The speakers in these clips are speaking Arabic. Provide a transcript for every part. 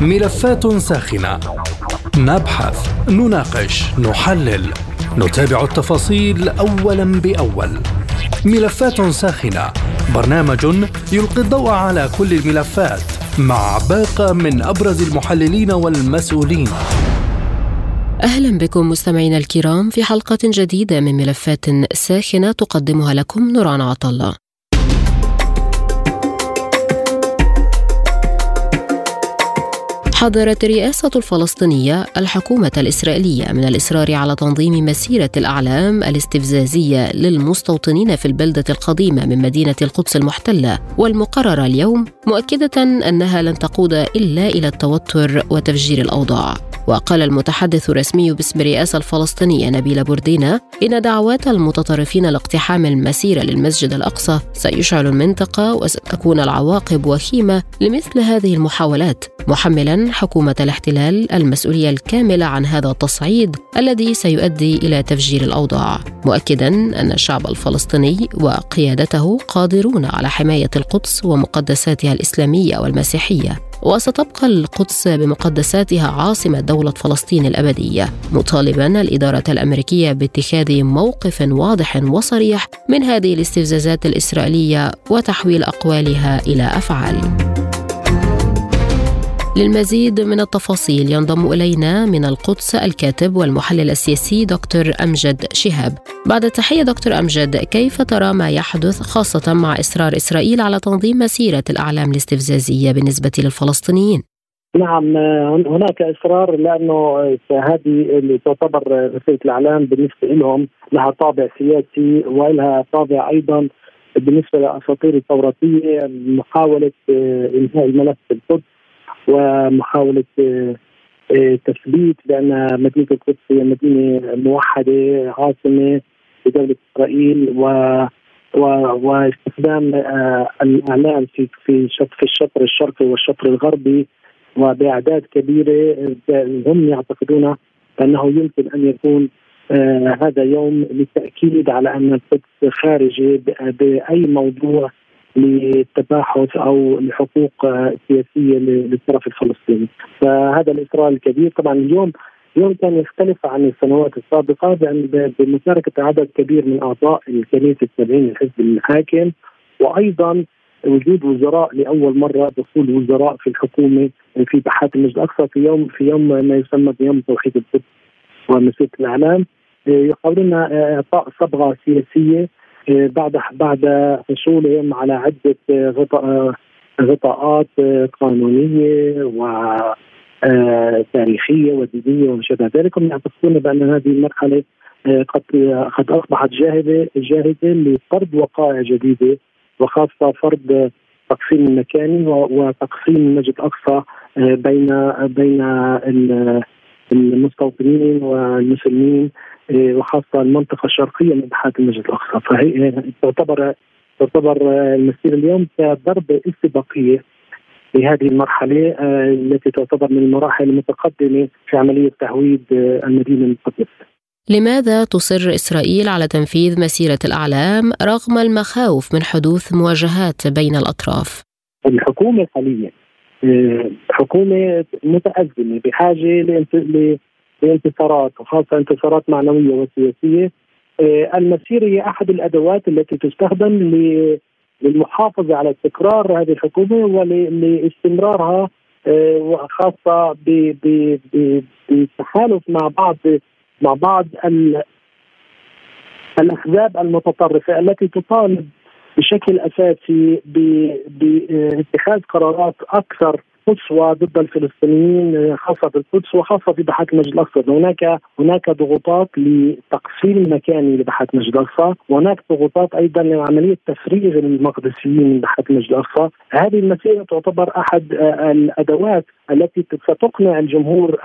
ملفات ساخنة. نبحث نناقش نحلل. نتابع التفاصيل اولا بأول. ملفات ساخنة. برنامج يلقي الضوء على كل الملفات مع باقة من أبرز المحللين والمسؤولين. أهلا بكم مستمعينا الكرام في حلقة جديدة من ملفات ساخنة تقدمها لكم نوران عطله حذرت الرئاسة الفلسطينية الحكومة الإسرائيلية من الإصرار على تنظيم مسيرة الأعلام الاستفزازية للمستوطنين في البلدة القديمة من مدينة القدس المحتلة والمقررة اليوم مؤكدة أنها لن تقود إلا إلى التوتر وتفجير الأوضاع. وقال المتحدث الرسمي باسم الرئاسة الفلسطينية نبيل بوردينا إن دعوات المتطرفين لاقتحام المسيرة للمسجد الأقصى سيشعل المنطقة وستكون العواقب وخيمة لمثل هذه المحاولات محملا حكومة الاحتلال المسؤولية الكاملة عن هذا التصعيد الذي سيؤدي إلى تفجير الأوضاع مؤكدا أن الشعب الفلسطيني وقيادته قادرون على حماية القدس ومقدساتها الإسلامية والمسيحية. وستبقى القدس بمقدساتها عاصمة دولة فلسطين الأبدية مطالبا الإدارة الأمريكية باتخاذ موقف واضح وصريح من هذه الاستفزازات الإسرائيلية وتحويل أقوالها إلى أفعال. للمزيد من التفاصيل ينضم إلينا من القدس الكاتب والمحلل السياسي دكتور أمجد شهاب. بعد التحية دكتور أمجد، كيف ترى ما يحدث خاصة مع إصرار إسرائيل على تنظيم مسيرة الأعلام الاستفزازية بالنسبة للفلسطينيين؟ نعم هناك إصرار لأنه هذه اللي تعتبر مسيرة الأعلام بالنسبة لهم لها طابع سياسي ولها طابع أيضا بالنسبة للاساطير التوراتيه محاولة إنهاء الملف القدس ومحاولة آه، آه، تثبيت بان مدينة القدس هي مدينة موحدة عاصمة لدوله إسرائيل و واستخدام آه، الإعلام في في في الشطر الشرقي والشطر الغربي وبأعداد كبيرة هم يعتقدون أنه يمكن أن يكون هذا يوم للتاكيد على أن القدس خارجة بأي موضوع للتباحث أو لحقوق سياسية للطرف الفلسطيني. فهذا الاصرار الكبير. طبعا اليوم اليوم كان يختلف عن السنوات السابقة بأن بمشاركة عدد كبير من أعضاء الكنيسة التابعين للحزب الحاكم وأيضا وجود وزراء لأول مرة دخول وزراء في الحكومة في بحات المسجد الأقصى في يوم في يوم ما يسمى بيوم توحيد القدس ومسيره الأعلام. يحاولون إعطاء صبغة سياسية بعد بعد حصولهم على عدة غطاء غطاءات قانونية و تاريخية ودينية وما شابه ذلك هم يعتقدون بأن هذه المرحلة قد قد أصبحت جاهزة جاهزة لفرض وقائع جديدة وخاصة فرض تقسيم المكاني وتقسيم المسجد الاقصى بين بين المستوطنين والمسلمين إيه، وخاصة المنطقة الشرقية من بحات المسجد الأقصى فهي تعتبر تعتبر المسيره اليوم كضربه استباقيه لهذه المرحلة آه، التي تعتبر من المراحل المتقدمة في عملية تهويد آه، المدينة المقدسة. لماذا تصر إسرائيل على تنفيذ مسيرة الأعلام رغم المخاوف من حدوث مواجهات بين الأطراف؟ الحكومة حاليا آه، حكومة متأزمة بحاجة لانتصارات وخاصة انتصارات معنوية وسياسية. آه، المسيرة هي أحد الأدوات التي تستخدم للمحافظة على استقرار هذه الحكومة ولاستمرارها آه، وخاصة بتحالف مع بعض مع بعض الأحزاب المتطرفة التي تطالب بشكل أساسي باتخاذ قرارات أكثر قصوى ضد الفلسطينيين خاصة في القدس وخاصة في بحات المسجد الأقصى، هناك هناك ضغوطات لتقسيم مكاني لبحات المسجد الأقصى، وهناك ضغوطات أيضا لعملية تفريغ المقدسيين من بحات المسجد الأقصى، هذه المسيرة تعتبر أحد الأدوات التي ستقنع الجمهور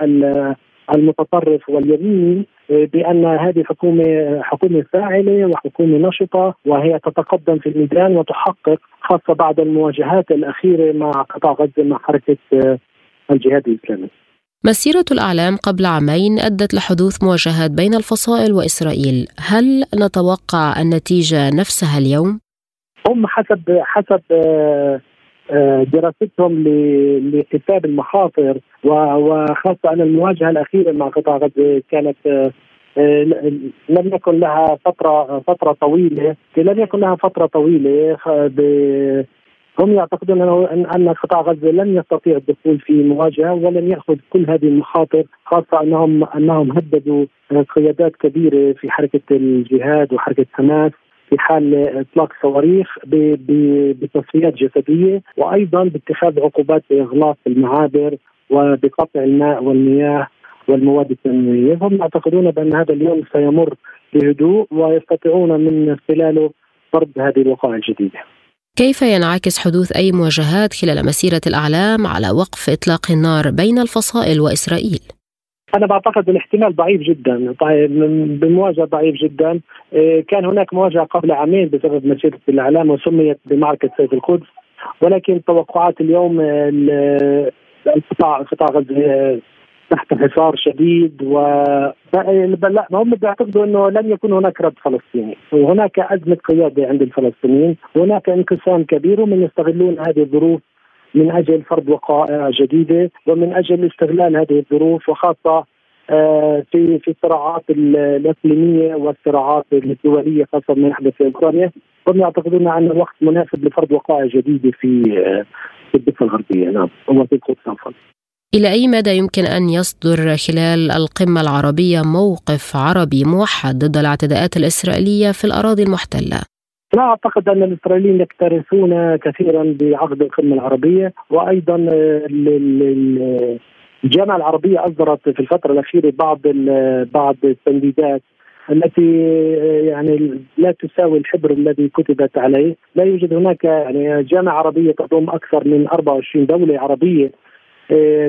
المتطرف واليميني بأن هذه الحكومة حكومة فاعلة وحكومة نشطة وهي تتقدم في الميدان وتحقق خاصة بعد المواجهات الأخيرة مع قطاع غزة مع حركة آه، الجهاد الإسلامي. مسيرة الأعلام قبل عامين أدت لحدوث مواجهات بين الفصائل وإسرائيل، هل نتوقع النتيجة نفسها اليوم؟ هم حسب حسب آه، دراستهم لحساب المخاطر وخاصة أن المواجهة الأخيرة مع قطاع غزة كانت آه، لم يكن لها فترة فترة طويلة لم يكن لها فترة طويلة هم يعتقدون ان أن قطاع غزة لن يستطيع الدخول في مواجهة ولن يأخذ كل هذه المخاطر خاصة أنهم أنهم هددوا قيادات كبيرة في حركة الجهاد وحركة حماس. في حال إطلاق صواريخ بتصفيات جسدية وأيضا باتخاذ عقوبات باغلاق المعابر وبقطع الماء والمياه والمواد التنموية، هم يعتقدون بأن هذا اليوم سيمر بهدوء ويستطيعون من خلاله فرض هذه الوقائع الجديدة. كيف ينعكس حدوث أي مواجهات خلال مسيرة الأعلام على وقف إطلاق النار بين الفصائل وإسرائيل؟ أنا بعتقد الاحتمال ضعيف جدا طيب بمواجهة ضعيف جدا. إيه، كان هناك مواجهة قبل عامين بسبب مسيرة الإعلام وسميت بمعركة سيف القدس. ولكن توقعات اليوم القطاع قطاع غزة تحت حصار شديد و لا هم بيعتقدوا إنه لن يكون هناك رد فلسطيني. وهناك أزمة قيادة عند الفلسطينيين. هناك انقسام كبير ومن يستغلون هذه الظروف من أجل فرض وقائع جديدة ومن أجل استغلال هذه الظروف وخاصة آه، في في الصراعات الإقليمية والصراعات الدولية خاصة ما يحدث في أوكرانيا. هم يعتقدون أن الوقت مناسب لفرض وقائع جديدة في آه، في الضفة الغربية. نعم. وفي القدس إلى أي مدى يمكن أن يصدر خلال القمة العربية موقف عربي موحد ضد الاعتداءات الإسرائيلية في الأراضي المحتلة؟ لا أعتقد أن الإسرائيليين يكترثون كثيرا بعقد القمه العربية وأيضا الجامعة العربية أصدرت في الفترة الأخيرة بعض بعض التنديدات التي يعني لا تساوي الحبر الذي كتبت عليه، لا يوجد هناك يعني جامعة عربية تضم أكثر من 24 دولة عربية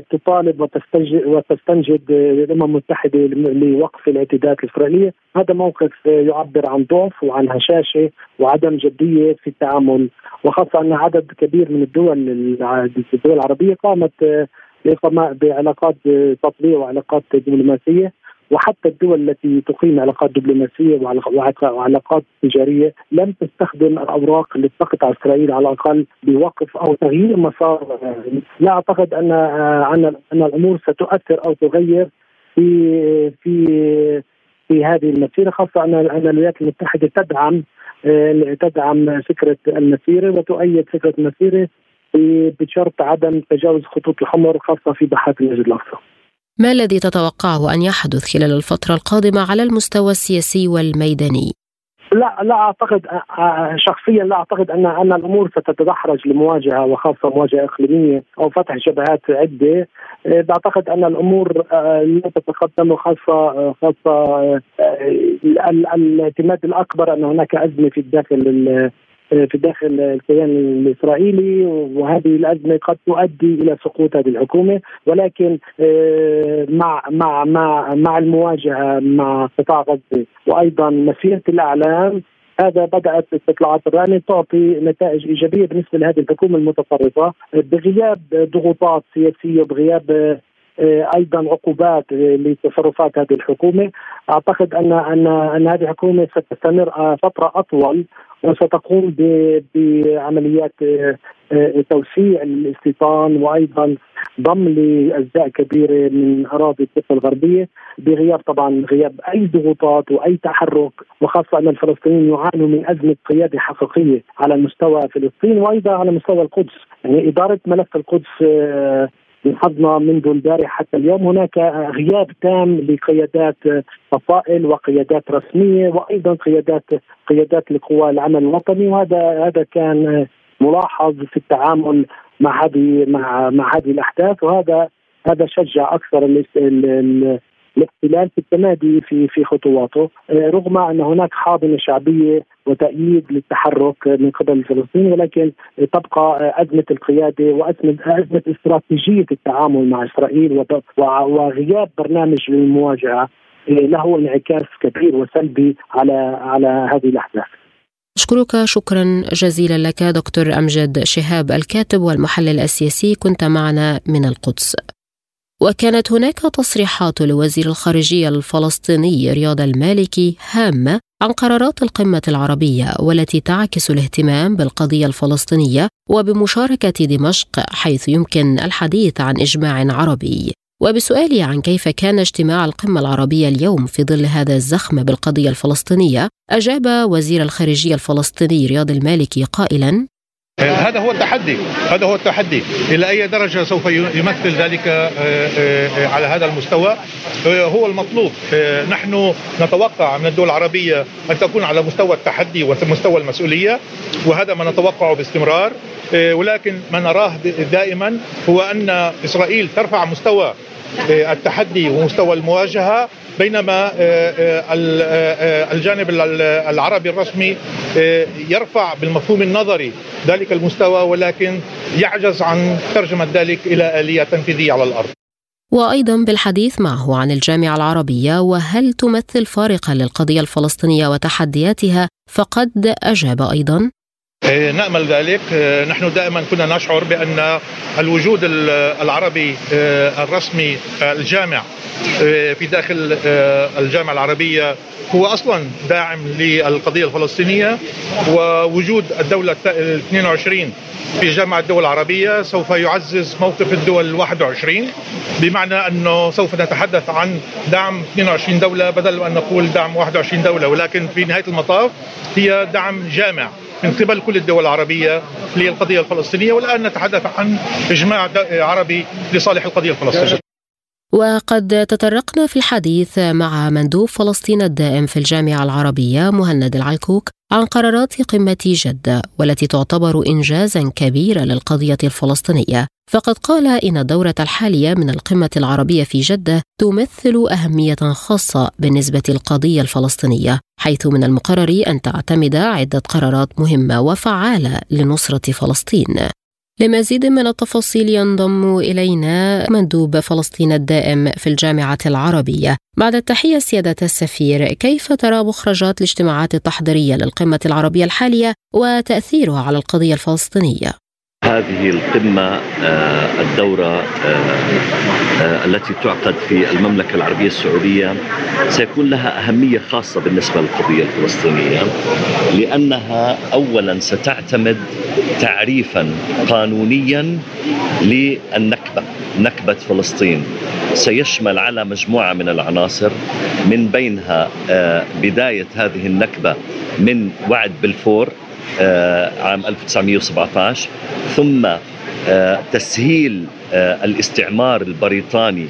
تطالب وتستنجد, وتستنجد الأمم المتحدة لوقف الاعتداءات الإسرائيلية، هذا موقف يعبر عن ضعف وعن هشاشة وعدم جدية في التعامل. وخاصة أن عدد كبير من الدول الدول العربية قامت آه، بعلاقات تطبيع وعلاقات دبلوماسية. وحتى الدول التي تقيم علاقات دبلوماسية وعلاقات تجارية لم تستخدم الأوراق اللي تقطع إسرائيل على الأقل بوقف أو تغيير مسار لا أعتقد أن ان أن الأمور ستؤثر أو تغير في في في هذه المسيرة خاصة أن أن الولايات المتحدة تدعم تدعم فكرة المسيرة وتؤيد فكرة المسيرة بشرط عدم تجاوز خطوط الحمر خاصة في ضحايا المسجد الأقصى. ما الذي تتوقعه أن يحدث خلال الفترة القادمة على المستوى السياسي والميداني؟ لا لا أعتقد شخصيا لا أعتقد أن أن الأمور ستتدحرج لمواجهة وخاصة مواجهة إقليمية أو فتح جبهات عدة بعتقد أن الأمور لا تتقدم وخاصه خاصة الاعتماد الأكبر أن هناك أزمة في الداخل في داخل الكيان الإسرائيلي وهذه الأزمة قد تؤدي إلى سقوط هذه الحكومة. ولكن آه، مع مع مع مع المواجهة مع قطاع غزة وأيضا مسيرة الإعلام هذا بدأت استطلاعات الرأي تعطي نتائج إيجابية بالنسبة لهذه الحكومة المتطرفة بغياب ضغوطات سياسية وبغياب أيضا عقوبات لتصرفات هذه الحكومة. أعتقد ان ان أن هذه الحكومة ستستمر آه، فترة أطول وستقوم بعمليات آه، توسيع الاستيطان وأيضا ضم لأجزاء كبيرة من أراضي الضفة الغربية بغياب طبعا غياب أي ضغوطات وأي تحرك وخاصة أن الفلسطينيين يعانوا من أزمة قيادة حقيقية على مستوى فلسطين وأيضا على مستوى القدس، يعني إدارة ملف القدس لاحظنا منذ البارح حتى اليوم. هناك غياب تام لقيادات فصائل وقيادات رسمية وأيضا قيادات قيادات لقوى العمل الوطني وهذا هذا كان ملاحظ في التعامل مع هذه مع مع هذه الأحداث. وهذا هذا شجع أكثر الاحتلال في التمادي في في خطواته. آه، رغم أن هناك حاضنة شعبية وتأييد للتحرك من قبل الفلسطينيين ولكن تبقى أزمة القيادة وأزمة أزمة استراتيجية التعامل مع إسرائيل وغياب برنامج للمواجهة آه، له انعكاس كبير وسلبي على على هذه الأحداث. أشكرك شكرا جزيلا لك دكتور أمجد شهاب الكاتب والمحلل السياسي. كنت معنا من القدس. وكانت هناك تصريحات لوزير الخارجية الفلسطيني رياض المالكي هامة عن قرارات القمة العربية والتي تعكس الاهتمام بالقضية الفلسطينية وبمشاركة دمشق حيث يمكن الحديث عن إجماع عربي. وبسؤالي عن كيف كان اجتماع القمة العربية اليوم في ظل هذا الزخم بالقضية الفلسطينية أجاب وزير الخارجية الفلسطيني رياض المالكي قائلا هذا هو التحدي هذا هو التحدي. إلى أي درجة سوف يمثل ذلك آه، آه، على هذا المستوى؟ آه، هو المطلوب. نحن نتوقع من الدول العربية أن تكون على مستوى التحدي ومستوى المسؤولية وهذا ما نتوقعه باستمرار. ولكن ما نراه دائما هو أن إسرائيل ترفع مستوى التحدي ومستوى المواجهة بينما الجانب العربي الرسمي يرفع بالمفهوم النظري ذلك المستوى ولكن يعجز عن ترجمة ذلك إلى آلية تنفيذية على الأرض. وأيضا بالحديث معه عن الجامعة العربية وهل تمثل فارقا للقضية الفلسطينية وتحدياتها؟ فقد أجاب أيضا. إيه، نأمل ذلك. إيه، نحن دائما كنا نشعر بأن الوجود العربي إيه، الرسمي الجامع في داخل الجامعة العربية هو أصلا داعم للقضية الفلسطينية ووجود الدولة ال 22 في جامعة الدول العربية سوف يعزز موقف الدول ال 21 بمعنى أنه سوف نتحدث عن دعم 22 دولة بدل أن نقول دعم 21 دولة ولكن في نهاية المطاف هي دعم جامع. من قبل كل الدول العربية للقضية الفلسطينية والآن نتحدث عن إجماع عربي لصالح القضية الفلسطينية. وقد تطرقنا في الحديث مع مندوب فلسطين الدائم في الجامعة العربية مهند العلكوك عن قرارات قمة جدة والتي تعتبر إنجازا كبيرا للقضية الفلسطينية. فقد قال إن الدورة الحالية من القمة العربية في جدة تمثل أهمية خاصة بالنسبة للقضية الفلسطينية حيث من المقرر أن تعتمد عدة قرارات مهمة وفعالة لنصرة فلسطين. لمزيد من التفاصيل ينضم إلينا مندوب فلسطين الدائم في الجامعة العربية بعد التحية سيادة السفير كيف ترى مخرجات الاجتماعات التحضيرية للقمة العربية الحالية وتأثيرها على القضية الفلسطينية؟ هذه القمة آه، الدورة آه، آه، التي تعقد في المملكة العربية السعودية. سيكون لها أهمية خاصة بالنسبة للقضية الفلسطينية لأنها أولا ستعتمد تعريفا قانونيا للنكبة نكبة فلسطين. سيشمل على مجموعة من العناصر من بينها بداية هذه النكبة من وعد بلفور عام 1917 ثم آه، تسهيل آه، الاستعمار البريطاني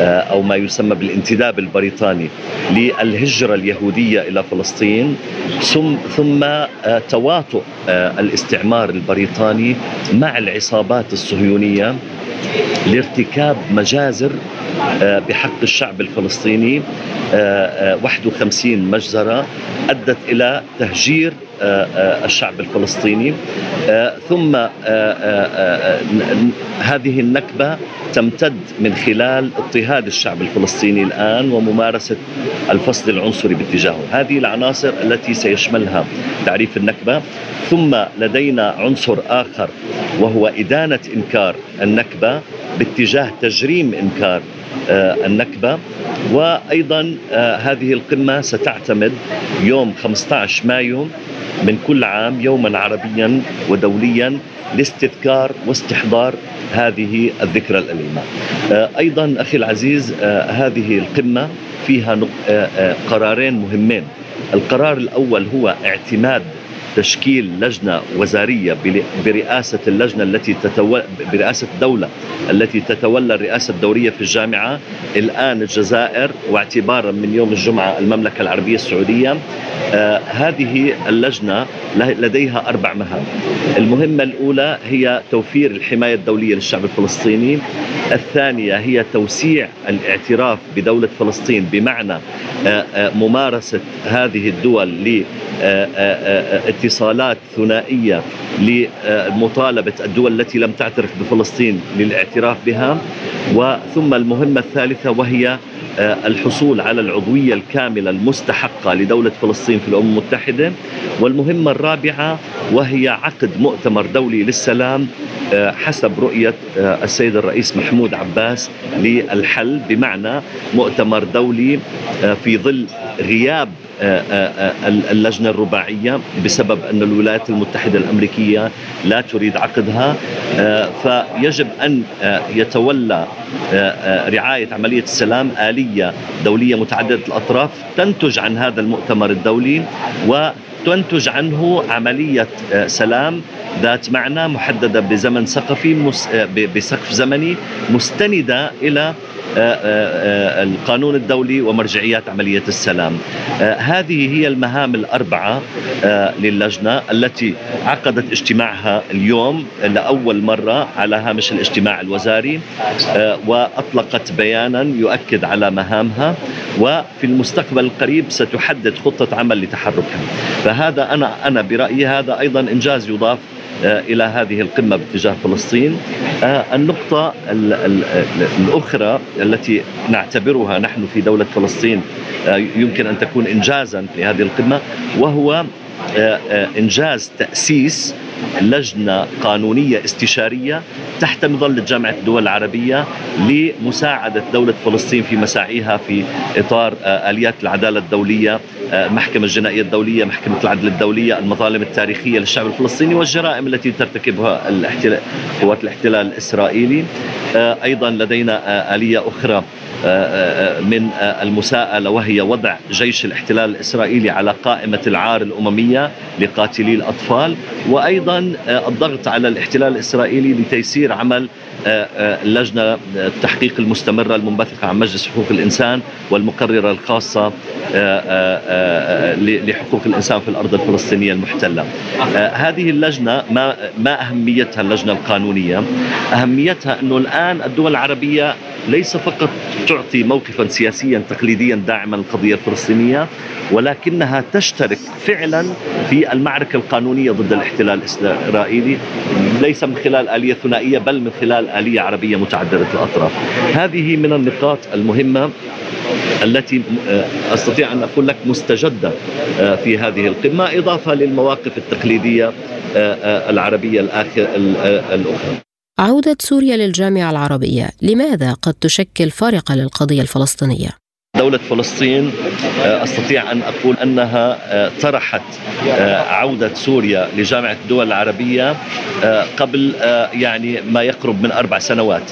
آه، أو ما يسمى بالانتداب البريطاني للهجرة اليهودية إلى فلسطين ثم تواطؤ الاستعمار البريطاني مع العصابات الصهيونية لارتكاب مجازر بحق الشعب الفلسطيني 51 مجزرة أدت إلى تهجير آه، آه، الشعب الفلسطيني. آه، ثم هذه النكبة تمتد من خلال اضطهاد الشعب الفلسطيني الآن وممارسة الفصل العنصري باتجاهه، هذه العناصر التي سيشملها تعريف النكبة، ثم لدينا عنصر آخر وهو إدانة إنكار النكبة باتجاه تجريم إنكار النكبة. وأيضا هذه القمة ستعتمد يوم 15 مايو من كل عام يوما عربيا ودوليا لاستذكار واستحضار هذه الذكرى الأليمة. آه، أيضا أخي العزيز آه، هذه القمة فيها آه، قرارين مهمين. القرار الأول هو اعتماد تشكيل لجنة وزارية برئاسة اللجنة التي تتولى برئاسة الدولة التي تتولى الرئاسة الدورية في الجامعة. الآن الجزائر واعتبارا من يوم الجمعة المملكة العربية السعودية. آه هذه اللجنة لديها أربع مهام. المهمة الأولى هي توفير الحماية الدولية للشعب الفلسطيني. الثانية هي توسيع الاعتراف بدولة فلسطين بمعنى آه آه ممارسة هذه الدول لاتفاق اتصالات ثنائية لمطالبة الدول التي لم تعترف بفلسطين للاعتراف بها. وثم المهمة الثالثة وهي آه، الحصول على العضوية الكاملة المستحقة لدولة فلسطين في الأمم المتحدة. والمهمة الرابعة وهي عقد مؤتمر دولي للسلام آه، حسب رؤية آه، السيد الرئيس محمود عباس للحل بمعنى مؤتمر دولي في ظل غياب اللجنة الرباعية بسبب أن الولايات المتحدة الأمريكية لا تريد عقدها فيجب أن يتولى رعاية عملية السلام آلية دولية متعددة الأطراف تنتج عن هذا المؤتمر الدولي وتنتج عنه عملية سلام ذات معنى محددة بزمن سقفي بسقف زمني آه، آه، آه، القانون الدولي ومرجعيات عملية السلام. هذه هي المهام الأربعة للجنة التي عقدت اجتماعها اليوم لأول مرة على هامش الاجتماع الوزاري وأطلقت بيانا يؤكد على مهامها وفي المستقبل القريب ستحدد خطة عمل لتحركها. فهذا أنا أنا برأيي هذا أيضا إنجاز يضاف آه، إلى هذه القمة باتجاه فلسطين. آه، النقطة الأخرى التي نعتبرها نحن في دولة فلسطين آه، يمكن أن تكون انجازا في هذه القمة وهو إنجاز تأسيس لجنة قانونية استشارية تحت مظلة جامعة الدول العربية لمساعدة دولة فلسطين في مساعيها في إطار آليات العدالة الدولية المحكمة الجنائية الدولية محكمة العدل الدولية المظالم التاريخية للشعب الفلسطيني والجرائم التي ترتكبها الاحتلال قوات الاحتلال الإسرائيلي. آه، أيضا لدينا آه، أخرى آه، من المساءلة وهي وضع جيش الاحتلال الإسرائيلي على قائمة العار الأممية لقاتلي الأطفال وأيضا الضغط على الاحتلال الإسرائيلي لتيسير عمل اللجنة التحقيق المستمرة المنبثقة عن مجلس حقوق الإنسان والمقررة الخاصة لحقوق الإنسان في الأرض الفلسطينية المحتلة. هذه اللجنة ما, ما أهميتها اللجنة القانونية؟ أهميتها أنه الآن الدول العربية ليس فقط تعطي موقفا سياسيا تقليديا داعما للقضية الفلسطينية ولكنها تشترك فعلا في المعركة القانونية ضد الاحتلال الإسرائيلي ليس من خلال آلية ثنائية بل من خلال آلية عربية متعددة الأطراف هذه من النقاط المهمة التي آه، أستطيع أن أقول لك مستجدة آه، في هذه القمة إضافة للمواقف التقليدية آه، العربية الأخرى. عودة سوريا للجامعة العربية لماذا قد تشكل فارقة للقضية الفلسطينية؟ دولة فلسطين آه، أستطيع أن أقول أنها آه، طرحت آه، عودة سوريا لجامعة الدول العربية قبل يعني ما يقرب من أربع سنوات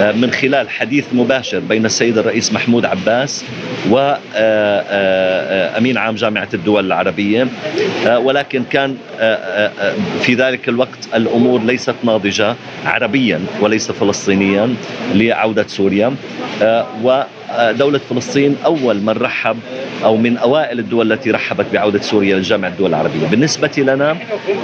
من خلال حديث مباشر بين السيد الرئيس محمود عباس وامين عام جامعة الدول العربية. ولكن كان في ذلك الوقت الأمور ليست ناضجة عربيا وليس فلسطينيا لعودة سوريا و دولة فلسطين أول من رحب أو من أوائل الدول التي رحبت بعودة سوريا لجامعة الدول العربية. بالنسبة لنا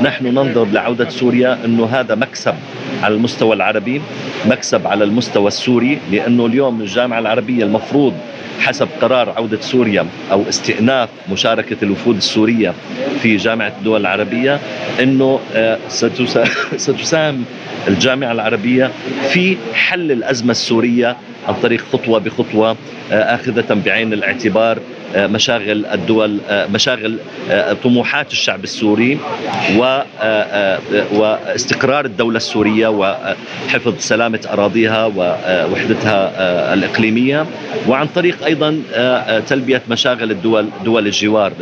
نحن ننظر لعودة سوريا أنه هذا مكسب على المستوى العربي مكسب على المستوى السوري لأنه اليوم الجامعة العربية المفروض حسب قرار عودة سوريا أو استئناف مشاركة الوفود السورية في جامعة الدول العربية أنه آه، ستساهم الجامعة العربية في حل الأزمة السورية عن طريق خطوة بخطوة آه، آخذة بعين الاعتبار. مشاغل الدول آه، مشاغل طموحات الشعب السوري واستقرار الدولة السورية وحفظ سلامة أراضيها ووحدتها الإقليمية وعن طريق أيضا تلبية مشاغل الدول دول الجوار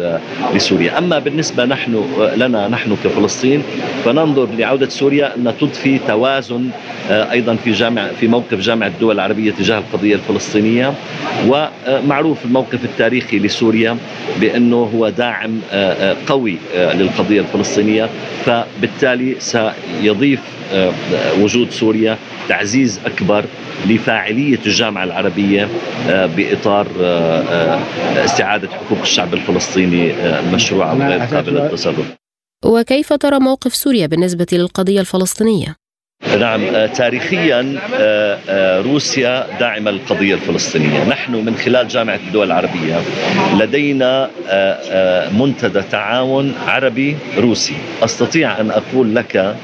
لسوريا. أما بالنسبة نحن لنا نحن كفلسطين فننظر لعودة سوريا أن تضفي توازن أيضا في جامع في موقف جامعة الدول العربية تجاه القضية الفلسطينية ومعروف الموقف التاريخي لسوريا بأنه هو داعم آه، آه، قوي آه، للقضية الفلسطينية. فبالتالي سيضيف وجود سوريا تعزيز أكبر لفاعلية الجامعة العربية بإطار استعادة حقوق الشعب الفلسطيني المشروعة وغير قابلة للتصرف. وكيف ترى موقف سوريا بالنسبة للقضية الفلسطينية؟ نعم آه، تاريخيا آه، آه، روسيا داعمة للقضية الفلسطينية، نحن من خلال جامعة الدول العربية لدينا منتدى تعاون عربي روسي، أستطيع أن أقول لك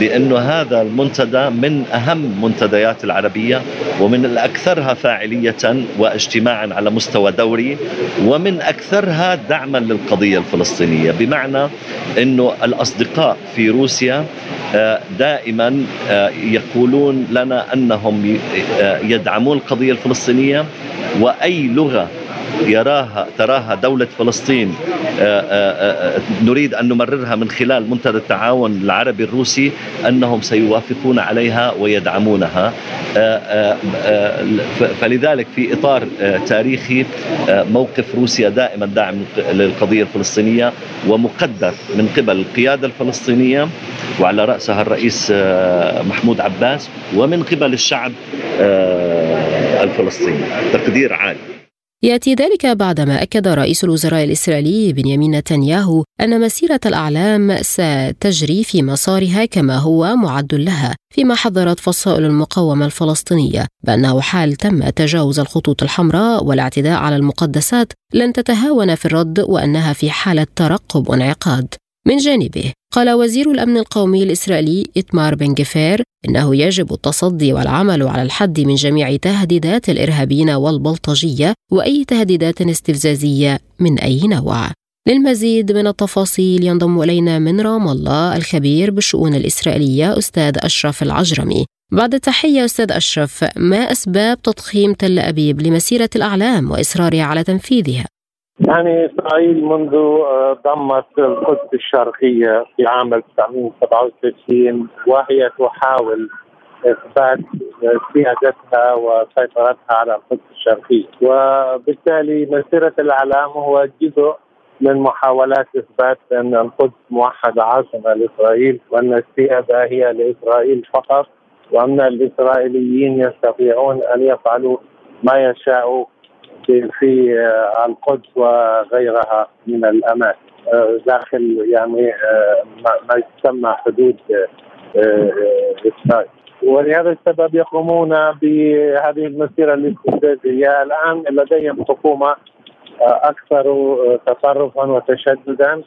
بأن هذا المنتدى من أهم منتديات العربية ومن الأكثرها فاعلية واجتماعا على مستوى دوري ومن أكثرها دعما للقضية الفلسطينية، بمعنى أنه الأصدقاء في روسيا دائما يقولون لنا أنهم يدعمون القضية الفلسطينية وأي لغة يراها تراها دولة فلسطين. آه، آه، آه، نريد أن نمررها من خلال منتدى التعاون العربي الروسي أنهم سيوافقون عليها ويدعمونها. فلذلك في إطار تاريخي موقف روسيا دائما داعم للقضية الفلسطينية ومقدر من قبل القيادة الفلسطينية وعلى رأسها الرئيس محمود عباس ومن قبل الشعب الفلسطيني. تقدير عالي. يأتي ذلك بعدما أكد رئيس الوزراء الإسرائيلي بنيامين نتنياهو أن مسيرة الأعلام ستجري في مسارها كما هو معد لها فيما حذرت فصائل المقاومة الفلسطينية بأنه حال تم تجاوز الخطوط الحمراء والاعتداء على المقدسات لن تتهاون في الرد وأنها في حالة ترقب وانعقاد. من جانبه قال وزير الأمن القومي الإسرائيلي إتمار بن جفير إنه يجب التصدي والعمل على الحد من جميع تهديدات الإرهابيين والبلطجية وأي تهديدات استفزازية من أي نوع. للمزيد من التفاصيل ينضم إلينا من رام الله الخبير بالشؤون الإسرائيلية أستاذ أشرف العجرمي. بعد التحية أستاذ أشرف ما أسباب تضخيم تل أبيب لمسيرة الأعلام وإصرارها على تنفيذها؟ يعني إسرائيل منذ آه، ضمت القدس الشرقية في عام 1967 وهي تحاول إثبات سيادتها وسيطرتها على القدس الشرقيه وبالتالي مسيرة الإعلام هو جزء من محاولات إثبات أن القدس موحده عاصمة لإسرائيل وأن السيادة هي لإسرائيل فقط وأن الإسرائيليين يستطيعون أن يفعلوا ما يشاءوا في آه، القدس وغيرها من الأماكن. آه، داخل يعني آه، ما يسمى حدود إسرائيل. ولهذا السبب يقومون بهذه المسيرة الاستفزازيه الآن لديهم حكومة أكثر تطرفا وتشددا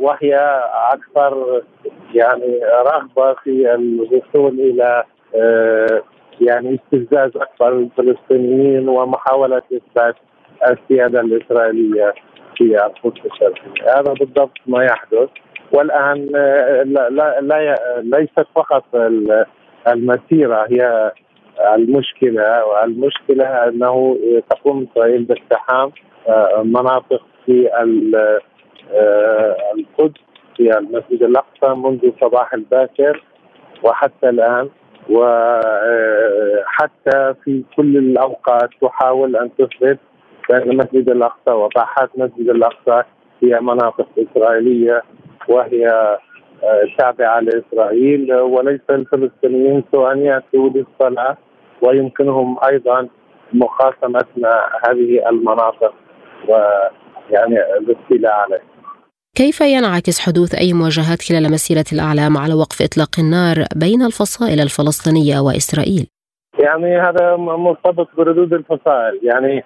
وهي أكثر يعني رغبة في الوصول إلى يعني استفزاز أكبر للفلسطينيين ومحاولة إثبات السيادة الإسرائيلية في القدس الشرقية، هذا بالضبط ما يحدث. والآن لا, لا, لا ليست فقط المسيرة هي المشكلة. والمشكلة أنه تقوم إسرائيل باقتحام آه، مناطق في آه، القدس في المسجد الأقصى منذ صباح الباكر. وحتى الآن وحتى في كل الأوقات تحاول أن تثبت بأن مسجد الأقصى وباحات مسجد الأقصى هي مناطق إسرائيلية وهي آه، تابعة لإسرائيل وليس الفلسطينيين سوى ان يأتوا للصلاة ويمكنهم أيضا مقاسمه هذه المناطق ويعني الاستيلاء عليها. كيف ينعكس حدوث أي مواجهات خلال مسيرة الأعلام على وقف إطلاق النار بين الفصائل الفلسطينية وإسرائيل؟ يعني هذا مرتبط بردود الفصائل. يعني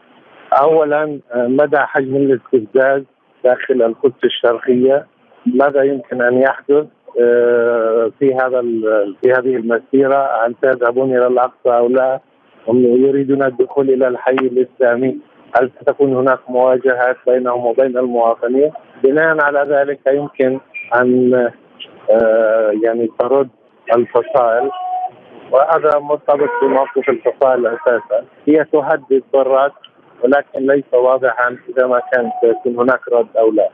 أولا مدى حجم الاستفزاز داخل القدس الشرقية. ماذا يمكن أن يحدث آه، في هذا في هذه المسيرة؟ هل سيذهبون إلى الأقصى أو لا؟ هم يريدون الدخول إلى الحي الإسلامي. هل ستكون هناك مواجهات بينهم وبين المواطنين بناء على ذلك يمكن أن آه، يعني ترد الفصائل وهذا مرتبط بموقف الفصائل أساسا هي تهدد بالرد ولكن ليس واضحا إذا ما كان سيكون هناك رد أو لا.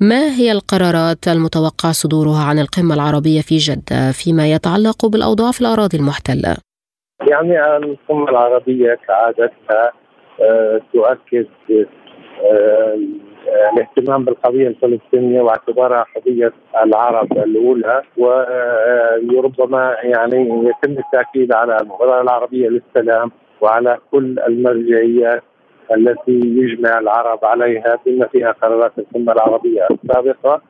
ما هي القرارات المتوقع صدورها عن القمة العربية في جدة فيما يتعلق بالاوضاع في الأراضي المحتلة؟ يعني القمة العربية كعادتها تؤكد آه، الاهتمام بالقضية الفلسطينية واعتبارها قضية العرب الأولى وربما يعني يتم التأكيد على المبادره العربية للسلام وعلى كل المرجعيات التي يجمع العرب عليها بما فيها قرارات القمه العربية السابقة.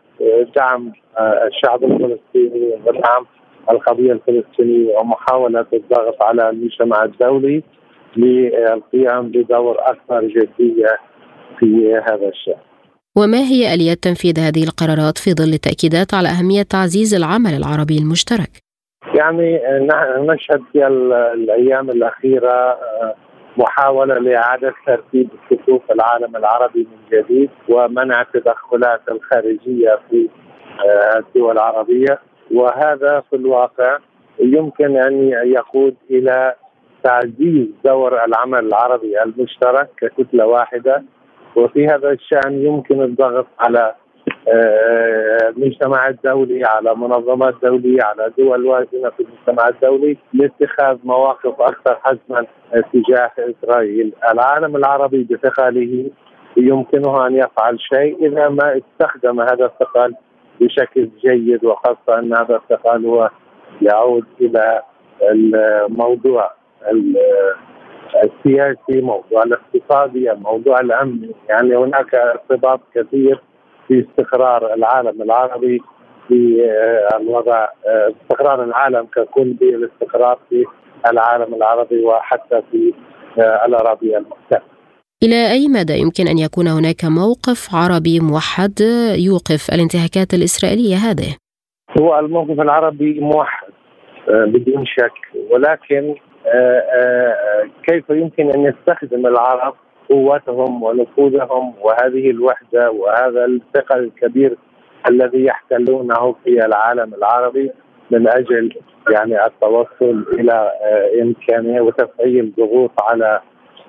دعم الشعب الفلسطيني ودعم القضية الفلسطينية ومحاولة الضغط على المجتمع الدولي. للقيام بدور أكثر جدية في هذا الشأن. وما هي آليات تنفيذ هذه القرارات في ظل التأكيدات على أهمية تعزيز العمل العربي المشترك؟ يعني نشهد في الأيام الأخيرة محاولة لإعادة ترتيب صفوف العالم العربي من جديد ومنع التدخلات الخارجية في آه، الدول العربية وهذا في الواقع يمكن أن يقود إلى تعزيز دور العمل العربي المشترك ككتلة واحدة وفي هذا الشأن يمكن الضغط على آه، المجتمع الدولي على منظمات دولية على دول وازنة في المجتمع الدولي لاتخاذ مواقف أكثر حزما تجاه إسرائيل، العالم العربي بثقله يمكنه أن يفعل شيء إذا ما استخدم هذا الثقل بشكل جيد وخاصة أن هذا الثقل هو يعود إلى الموضوع. السياسي، موضوع الاقتصادي، الموضوع الامني، يعني هناك ارتباط كثير في استقرار العالم العربي في آه، الوضع آه، استقرار العالم ككل بالاستقرار في العالم العربي وحتى في آه، الأراضي المختلفه. إلى أي مدى يمكن أن يكون هناك موقف عربي موحد يوقف الانتهاكات الإسرائيلية هذه؟ هو الموقف العربي موحد بدون شك ولكن كيف يمكن أن يستخدم العرب قوتهم ونفوذهم وهذه الوحدة وهذا الثقل الكبير الذي يحتلونه في العالم العربي من أجل يعني التوصل إلى آه، إمكانية وتفعيل ضغوط على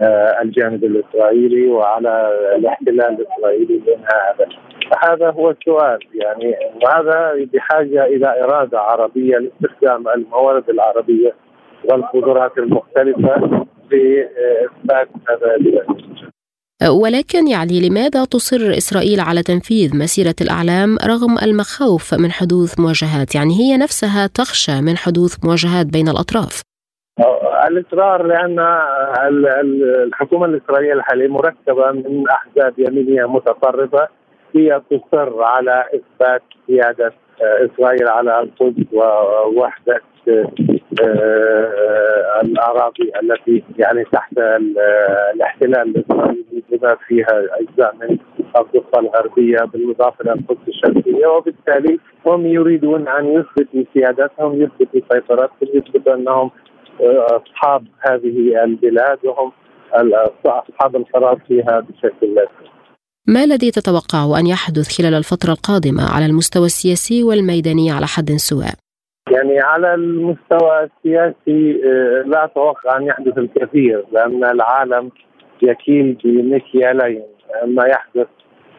آه، الجانب الإسرائيلي وعلى الاحتلال الإسرائيلي بانهاء هذا. هذا هو السؤال يعني وهذا بحاجة إلى إرادة عربية لاستخدام الموارد العربية والقدرات المختلفة لاثبات هذا ولكن يعني لماذا تصر إسرائيل على تنفيذ مسيرة الأعلام رغم المخاوف من حدوث مواجهات؟ يعني هي نفسها تخشى من حدوث مواجهات بين الأطراف. الإصرار لأن الحكومة الإسرائيلية الحالية مركبه من أحزاب يمينية متطرفة هي تصر على إثبات سياده إسرائيل على القدس ووحدة آه، الأراضي التي يعني تحت الاحتلال الإسرائيلي بما فيها أجزاء من الضفة الغربية بالإضافة إلى القدس الشرقية وبالتالي هم يريدون أن يثبتوا سيادتهم يثبتوا سيطرتهم يثبتوا أنهم آه، أصحاب هذه البلاد وهم أصحاب القرار فيها بشكل لازم. ما الذي تتوقع أن يحدث خلال الفترة القادمة على المستوى السياسي والميداني على حد سواء؟ يعني على المستوى السياسي آه، لا أتوقع أن يحدث الكثير لأن العالم يكيل بمكيالين ما يحدث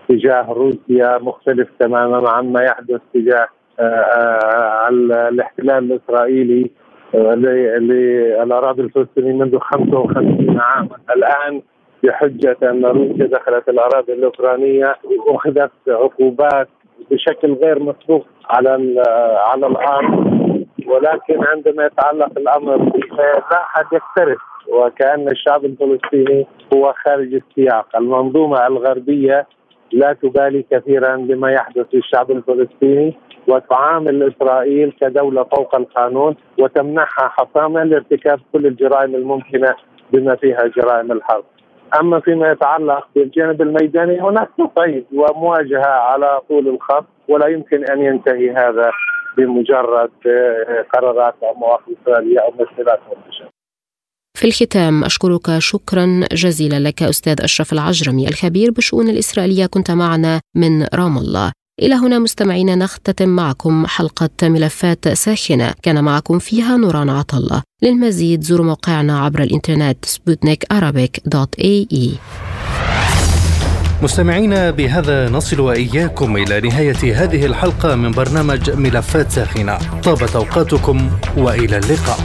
تجاه روسيا مختلف تماما عما يحدث تجاه آه، آه، الاحتلال الإسرائيلي للأراضي الفلسطينية منذ 55 عاما الآن بحجة أن روسيا دخلت الأراضي الأوكرانية وأخذت عقوبات بشكل غير مسبوق على على الأرض ولكن عندما يتعلق الأمر لا أحد يكترث وكأن الشعب الفلسطيني هو خارج السياق، المنظومة الغربية لا تبالي كثيرا بما يحدث للشعب الفلسطيني وتعامل إسرائيل كدولة فوق القانون وتمنحها حصانه لارتكاب كل الجرائم الممكنة بما فيها جرائم الحرب. أما فيما يتعلق بالجانب الميداني هناك تصعيد ومواجهة على طول الخط ولا يمكن أن ينتهي هذا بمجرد آه، قرارات أو مواقف إسرائيلية أو مسيرات منتشره. في الختام أشكرك شكرا جزيلا لك أستاذ أشرف العجرمي الخبير بالشؤون الإسرائيلية كنت معنا من رام الله إلى هنا مستمعينا نختتم معكم حلقة ملفات ساخنة. كان معكم فيها نوران عطلة للمزيد زوروا موقعنا عبر الإنترنت سبوتنيك دوت اي اي مستمعينا بهذا نصل وإياكم إلى نهاية هذه الحلقة من برنامج ملفات ساخنة. طابت أوقاتكم وإلى اللقاء.